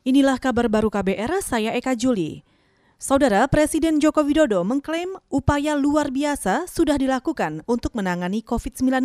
Inilah kabar baru KBR, saya Eka Juli. Saudara Presiden Joko Widodo mengklaim upaya luar biasa sudah dilakukan untuk menangani COVID-19.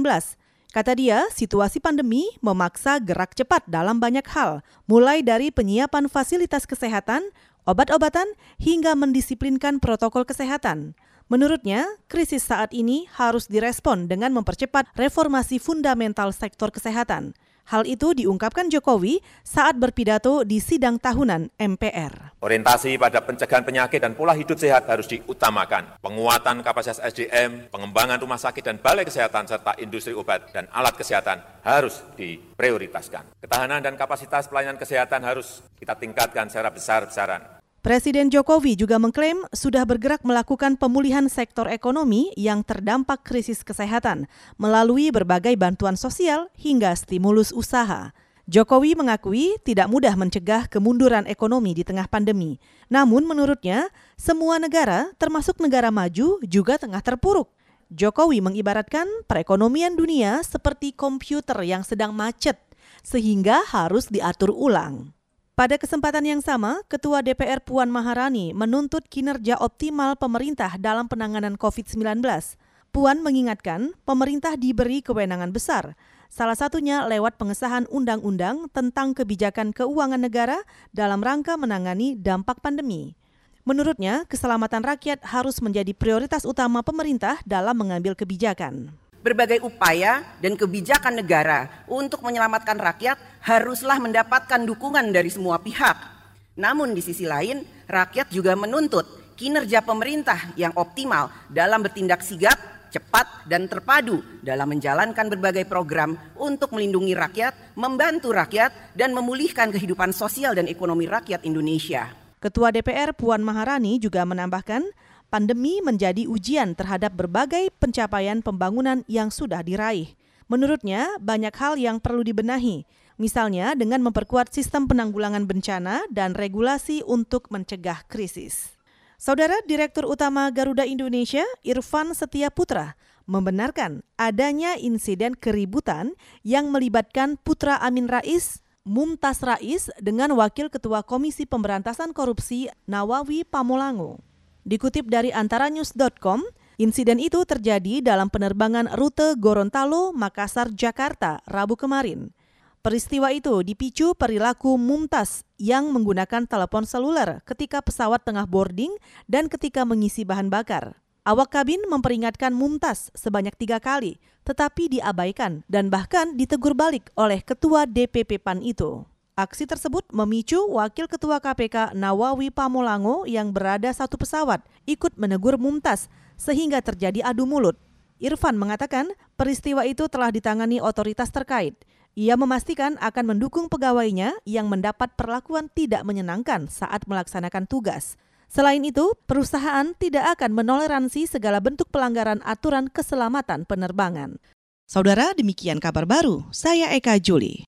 Kata dia, situasi pandemi memaksa gerak cepat dalam banyak hal, mulai dari penyiapan fasilitas kesehatan, obat-obatan, hingga mendisiplinkan protokol kesehatan. Menurutnya, krisis saat ini harus direspon dengan mempercepat reformasi fundamental sektor kesehatan. Hal itu diungkapkan Jokowi saat berpidato di sidang tahunan MPR. Orientasi pada pencegahan penyakit dan pola hidup sehat harus diutamakan. Penguatan kapasitas SDM, pengembangan rumah sakit dan balai kesehatan, serta industri obat dan alat kesehatan harus diprioritaskan. Ketahanan dan kapasitas pelayanan kesehatan harus kita tingkatkan secara besar-besaran. Presiden Jokowi juga mengklaim sudah bergerak melakukan pemulihan sektor ekonomi yang terdampak krisis kesehatan melalui berbagai bantuan sosial hingga stimulus usaha. Jokowi mengakui tidak mudah mencegah kemunduran ekonomi di tengah pandemi. Namun menurutnya, semua negara termasuk negara maju juga tengah terpuruk. Jokowi mengibaratkan perekonomian dunia seperti komputer yang sedang macet sehingga harus diatur ulang. Pada kesempatan yang sama, Ketua DPR Puan Maharani menuntut kinerja optimal pemerintah dalam penanganan COVID-19. Puan mengingatkan pemerintah diberi kewenangan besar, salah satunya lewat pengesahan undang-undang tentang kebijakan keuangan negara dalam rangka menangani dampak pandemi. Menurutnya, keselamatan rakyat harus menjadi prioritas utama pemerintah dalam mengambil kebijakan berbagai upaya dan kebijakan negara untuk menyelamatkan rakyat haruslah mendapatkan dukungan dari semua pihak. Namun di sisi lain, rakyat juga menuntut kinerja pemerintah yang optimal dalam bertindak sigap, cepat, dan terpadu dalam menjalankan berbagai program untuk melindungi rakyat, membantu rakyat, dan memulihkan kehidupan sosial dan ekonomi rakyat Indonesia. Ketua DPR Puan Maharani juga menambahkan, pandemi menjadi ujian terhadap berbagai pencapaian pembangunan yang sudah diraih. Menurutnya, banyak hal yang perlu dibenahi, misalnya dengan memperkuat sistem penanggulangan bencana dan regulasi untuk mencegah krisis. Saudara Direktur Utama Garuda Indonesia, Irfan Setia Putra, membenarkan adanya insiden keributan yang melibatkan Putra Amin Rais, Mumtaz Rais dengan Wakil Ketua Komisi Pemberantasan Korupsi Nawawi Pamulango. Dikutip dari antaranews.com, insiden itu terjadi dalam penerbangan rute Gorontalo, Makassar, Jakarta, Rabu kemarin. Peristiwa itu dipicu perilaku Mumtaz yang menggunakan telepon seluler ketika pesawat tengah boarding dan ketika mengisi bahan bakar. Awak kabin memperingatkan Mumtaz sebanyak tiga kali, tetapi diabaikan dan bahkan ditegur balik oleh ketua DPP PAN itu. Aksi tersebut memicu Wakil Ketua KPK Nawawi Pamulango yang berada satu pesawat ikut menegur Mumtaz sehingga terjadi adu mulut. Irfan mengatakan peristiwa itu telah ditangani otoritas terkait. Ia memastikan akan mendukung pegawainya yang mendapat perlakuan tidak menyenangkan saat melaksanakan tugas. Selain itu, perusahaan tidak akan menoleransi segala bentuk pelanggaran aturan keselamatan penerbangan. Saudara, demikian kabar baru. Saya Eka Juli.